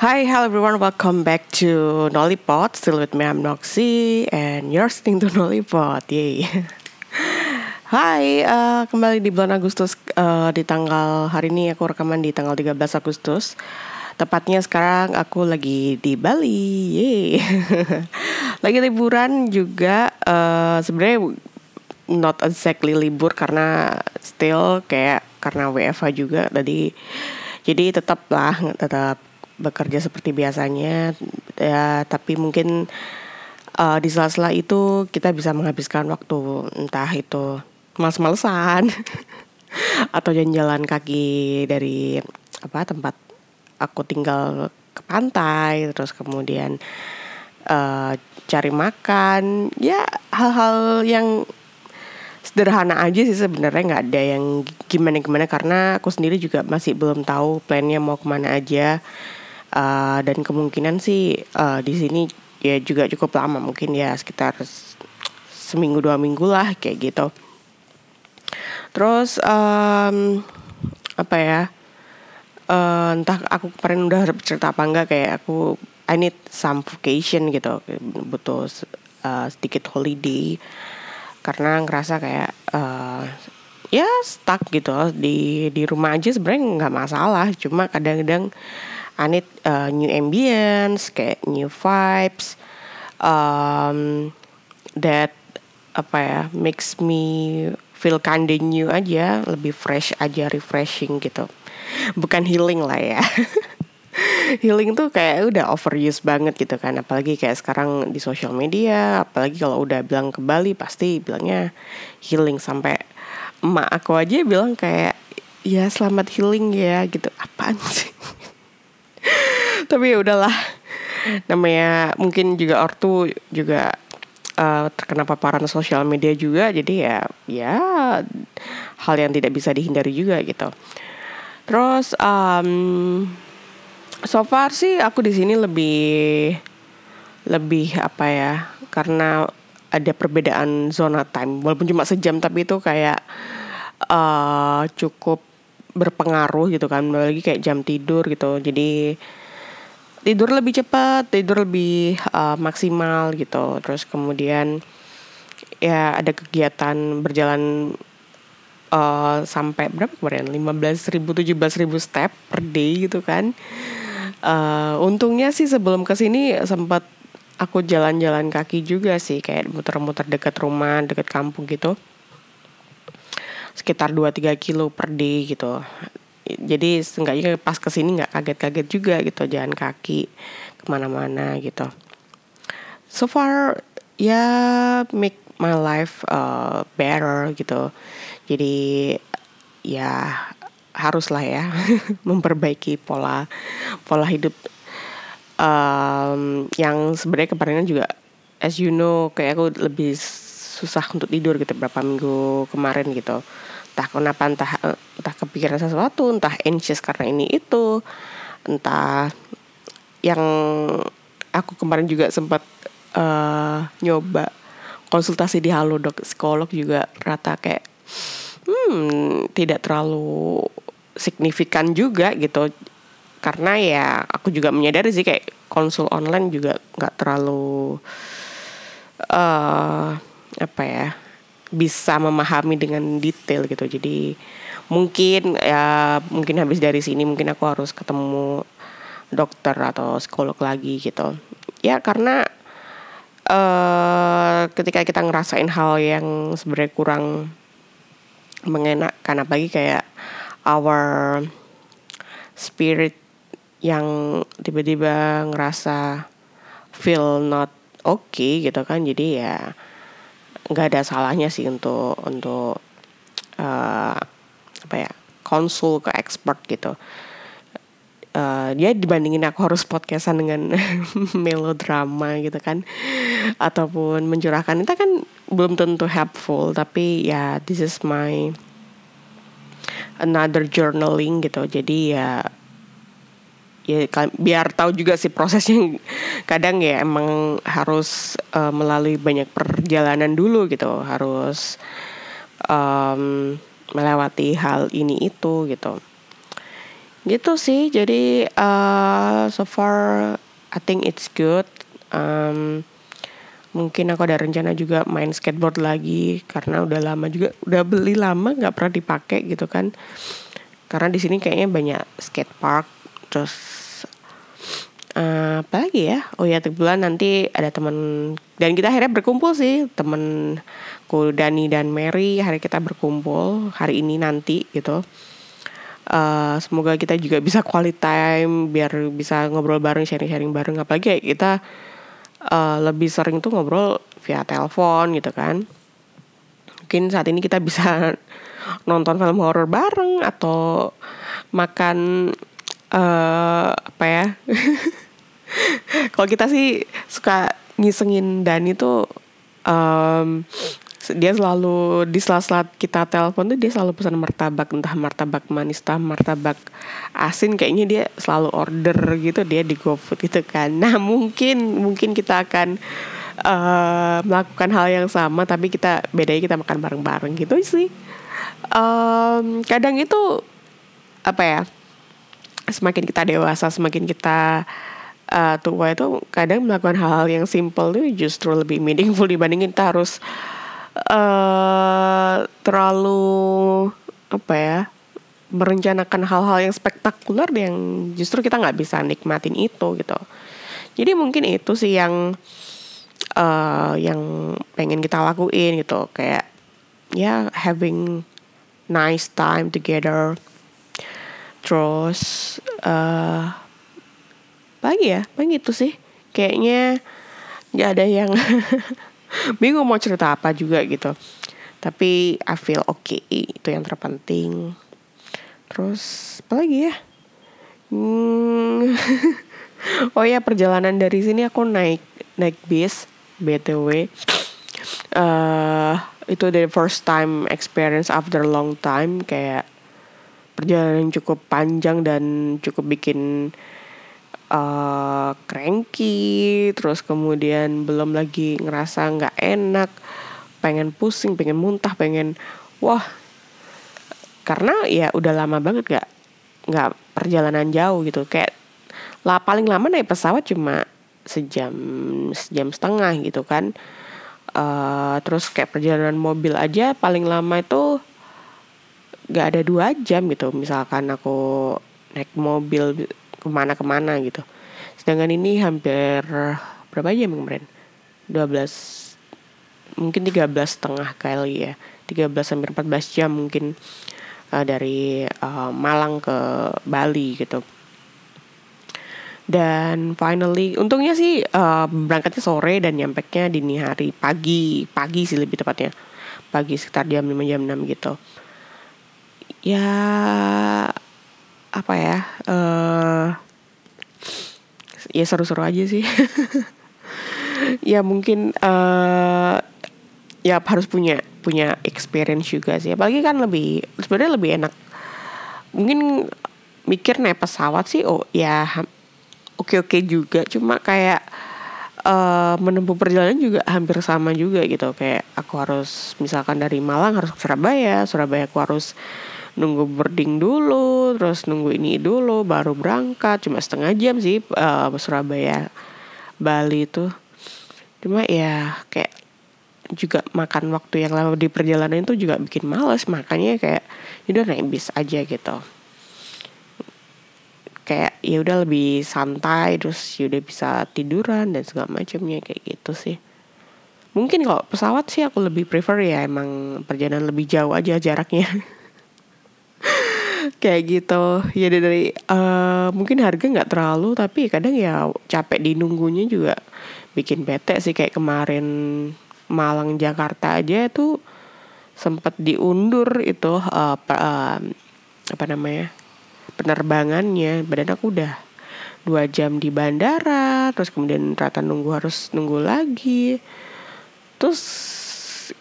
Hi, hello everyone. Welcome back to Nollipod. Still with me, I'm Noxy, and you're listening to Nollipod. Yay. Hai, uh, kembali di bulan Agustus uh, di tanggal hari ini aku rekaman di tanggal 13 Agustus. Tepatnya sekarang aku lagi di Bali. Yeay. lagi liburan juga uh, sebenarnya not exactly libur karena still kayak karena WFH juga tadi. Jadi tetap lah tetap bekerja seperti biasanya ya tapi mungkin uh, di sela-sela itu kita bisa menghabiskan waktu entah itu males-malesan atau jalan-jalan kaki dari apa tempat aku tinggal ke pantai terus kemudian uh, cari makan. Ya hal-hal yang sederhana aja sih sebenarnya nggak ada yang gimana gimana karena aku sendiri juga masih belum tahu plannya mau ke mana aja uh, dan kemungkinan sih uh, di sini ya juga cukup lama mungkin ya sekitar seminggu dua minggu lah kayak gitu. Terus um, apa ya uh, entah aku kemarin udah cerita apa enggak kayak aku I need some vacation gitu butuh uh, sedikit holiday. Karena ngerasa kayak uh, ya stuck gitu di di rumah aja sebenarnya nggak masalah. Cuma kadang-kadang I need uh, new ambience, kayak new vibes, um, that apa ya makes me feel kinda new aja, lebih fresh aja, refreshing gitu. Bukan healing lah ya. healing tuh kayak udah overuse banget gitu kan apalagi kayak sekarang di sosial media apalagi kalau udah bilang ke Bali pasti bilangnya healing sampai emak aku aja bilang kayak ya selamat healing ya gitu apaan sih tapi ya udahlah. Namanya mungkin juga ortu juga uh, terkena paparan sosial media juga. Jadi ya ya hal yang tidak bisa dihindari juga gitu. Terus um, so far sih aku di sini lebih lebih apa ya karena ada perbedaan zona time. Walaupun cuma sejam tapi itu kayak uh, cukup berpengaruh gitu kan. Lagi kayak jam tidur gitu. Jadi tidur lebih cepat, tidur lebih uh, maksimal gitu. Terus kemudian ya ada kegiatan berjalan uh, sampai berapa kemarin? 15 ribu, 17 ribu step per day gitu kan. Uh, untungnya sih sebelum ke sini sempat aku jalan-jalan kaki juga sih kayak muter-muter dekat rumah, dekat kampung gitu. Sekitar 2-3 kilo per day gitu jadi seenggaknya pas ke sini nggak kaget-kaget juga gitu jalan kaki ke mana-mana gitu. So far ya yeah, make my life uh, better gitu. Jadi ya harus lah ya memperbaiki pola pola hidup um, yang sebenarnya kemarin juga as you know kayak aku lebih susah untuk tidur gitu berapa minggu kemarin gitu entah kenapa entah entah kepikiran sesuatu entah anxious karena ini itu. Entah yang aku kemarin juga sempat uh, nyoba konsultasi di halodoc psikolog juga rata kayak hmm tidak terlalu signifikan juga gitu. Karena ya aku juga menyadari sih kayak konsul online juga nggak terlalu uh, apa ya bisa memahami dengan detail gitu. Jadi mungkin ya mungkin habis dari sini mungkin aku harus ketemu dokter atau psikolog lagi gitu. Ya karena uh, ketika kita ngerasain hal yang sebenarnya kurang mengenakan apalagi kayak our spirit yang tiba-tiba ngerasa feel not okay gitu kan. Jadi ya nggak ada salahnya sih untuk untuk uh, apa ya konsul ke expert gitu. Uh, dia dibandingin aku harus podcastan dengan melodrama gitu kan ataupun mencurahkan. Itu kan belum tentu helpful tapi ya this is my another journaling gitu. Jadi ya ya biar tahu juga sih prosesnya. Kadang ya emang harus uh, melalui banyak perjalanan dulu gitu. Harus um, melewati hal ini itu gitu. Gitu sih. Jadi uh, so far I think it's good. Um, mungkin aku ada rencana juga main skateboard lagi. Karena udah lama juga udah beli lama nggak pernah dipakai gitu kan. Karena di sini kayaknya banyak skate park terus uh, apa lagi ya? Oh ya bulan nanti ada teman dan kita akhirnya berkumpul sih temenku Dani dan Mary hari kita berkumpul hari ini nanti gitu. Uh, semoga kita juga bisa quality time biar bisa ngobrol bareng sharing-sharing bareng apalagi kita uh, lebih sering tuh ngobrol via telepon gitu kan. Mungkin saat ini kita bisa nonton film horor bareng atau makan uh, apa ya? Kalau kita sih suka ngisengin Dani tuh um, dia selalu di sela-sela kita telepon tuh dia selalu pesan martabak entah martabak manis entah martabak asin kayaknya dia selalu order gitu dia di GoFood gitu kan. Nah mungkin mungkin kita akan uh, melakukan hal yang sama tapi kita bedanya kita makan bareng-bareng gitu sih. Um, kadang itu apa ya semakin kita dewasa semakin kita uh, tua itu kadang melakukan hal-hal yang simple itu justru lebih meaningful dibandingin kita harus uh, terlalu apa ya merencanakan hal-hal yang spektakuler yang justru kita nggak bisa nikmatin itu gitu. Jadi mungkin itu sih yang uh, yang pengen kita lakuin gitu. Kayak ya having nice time together terus uh, lagi ya? Paling itu sih? Kayaknya nggak ada yang bingung mau cerita apa juga gitu. Tapi I feel okay itu yang terpenting. Terus apa lagi ya? Hmm, oh ya perjalanan dari sini aku naik naik bis btw uh, itu the first time experience after long time kayak perjalanan cukup panjang dan cukup bikin uh, cranky terus kemudian belum lagi ngerasa nggak enak pengen pusing pengen muntah pengen wah karena ya udah lama banget gak nggak perjalanan jauh gitu. Kayak lah paling lama naik pesawat cuma sejam sejam setengah gitu kan. Uh, terus kayak perjalanan mobil aja paling lama itu gak ada dua jam gitu. Misalkan aku naik mobil ke mana-kemana gitu. Sedangkan ini hampir berapa jam kemarin? 12 mungkin 13 setengah kali ya. 13 sampai 14 jam mungkin uh, dari uh, Malang ke Bali gitu. Dan finally untungnya sih uh, berangkatnya sore dan nyampe nya dini hari. Pagi pagi sih lebih tepatnya. Pagi sekitar jam 5 jam 6 gitu ya apa ya uh, ya seru-seru aja sih. Ya mungkin uh, ya harus punya punya experience juga sih. Apalagi kan lebih sebenarnya lebih enak. Mungkin mikir naik pesawat sih oh ya oke oke juga. Cuma kayak uh, menempuh perjalanan juga hampir sama juga gitu. Kayak aku harus misalkan dari Malang harus ke Surabaya Surabaya aku harus nunggu boarding dulu terus nunggu ini dulu baru berangkat. Cuma setengah jam sih uh, Surabaya Bali itu cuma ya kayak juga makan waktu yang lama di perjalanan itu juga bikin males. Makanya kayak ya udah naik bis aja gitu. Kayak ya udah lebih santai terus ya udah bisa tiduran dan segala macamnya kayak gitu sih. Mungkin kalau pesawat sih aku lebih prefer ya emang perjalanan lebih jauh aja jaraknya kayak gitu. Ya dari uh, mungkin harga nggak terlalu tapi kadang ya capek di nunggunya juga bikin bete sih. Kayak kemarin Malang Jakarta aja tuh sempat diundur itu uh, uh, apa namanya penerbangannya. Badan aku udah dua jam di bandara terus kemudian rata nunggu harus nunggu lagi. Terus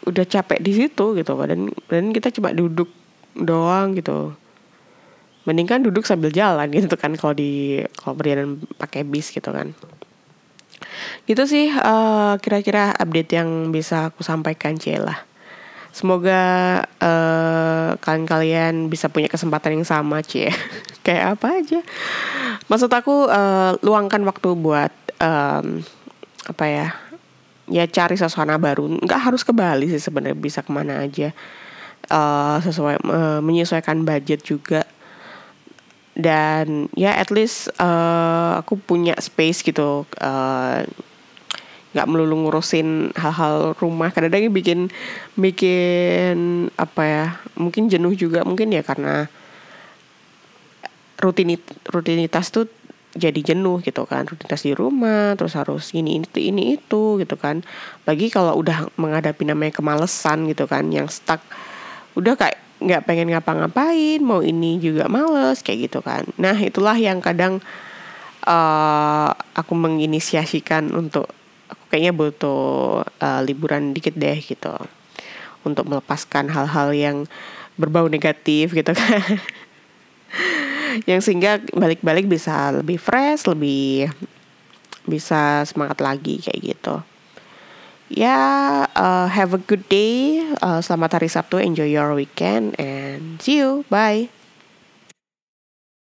udah capek di situ gitu. Dan dan kita cuma duduk doang gitu mending kan duduk sambil jalan gitu kan kalau di kalau perjalanan pakai bis gitu kan. Gitu sih uh, kira-kira update yang bisa aku sampaikan Cila semoga uh, kalian-kalian bisa punya kesempatan yang sama cie. Kayak apa aja. Maksud aku uh, luangkan waktu buat um, apa ya ya cari suasana baru. Nggak harus ke Bali sih sebenarnya bisa ke mana aja. Uh, sesuai uh, menyesuaikan budget juga dan ya at least uh, aku punya space gitu nggak uh, melulu ngurusin hal-hal rumah. Kadang-kadang bikin bikin apa ya mungkin jenuh juga mungkin ya karena rutinit rutinitas tuh jadi jenuh gitu kan. Rutinitas di rumah terus harus ini ini ini itu gitu kan. Bagi kalau udah menghadapi namanya kemalesan gitu kan yang stuck udah kayak nggak pengen ngapa-ngapain mau ini juga males kayak gitu kan. Nah itulah yang kadang uh, aku menginisiasikan untuk aku kayaknya butuh uh, liburan dikit deh gitu. Untuk melepaskan hal-hal yang berbau negatif gitu kan. Yang sehingga balik-balik bisa lebih fresh, lebih bisa semangat lagi kayak gitu. Ya, uh, have a good day. Uh, selamat hari Sabtu. Enjoy your weekend and see you. Bye.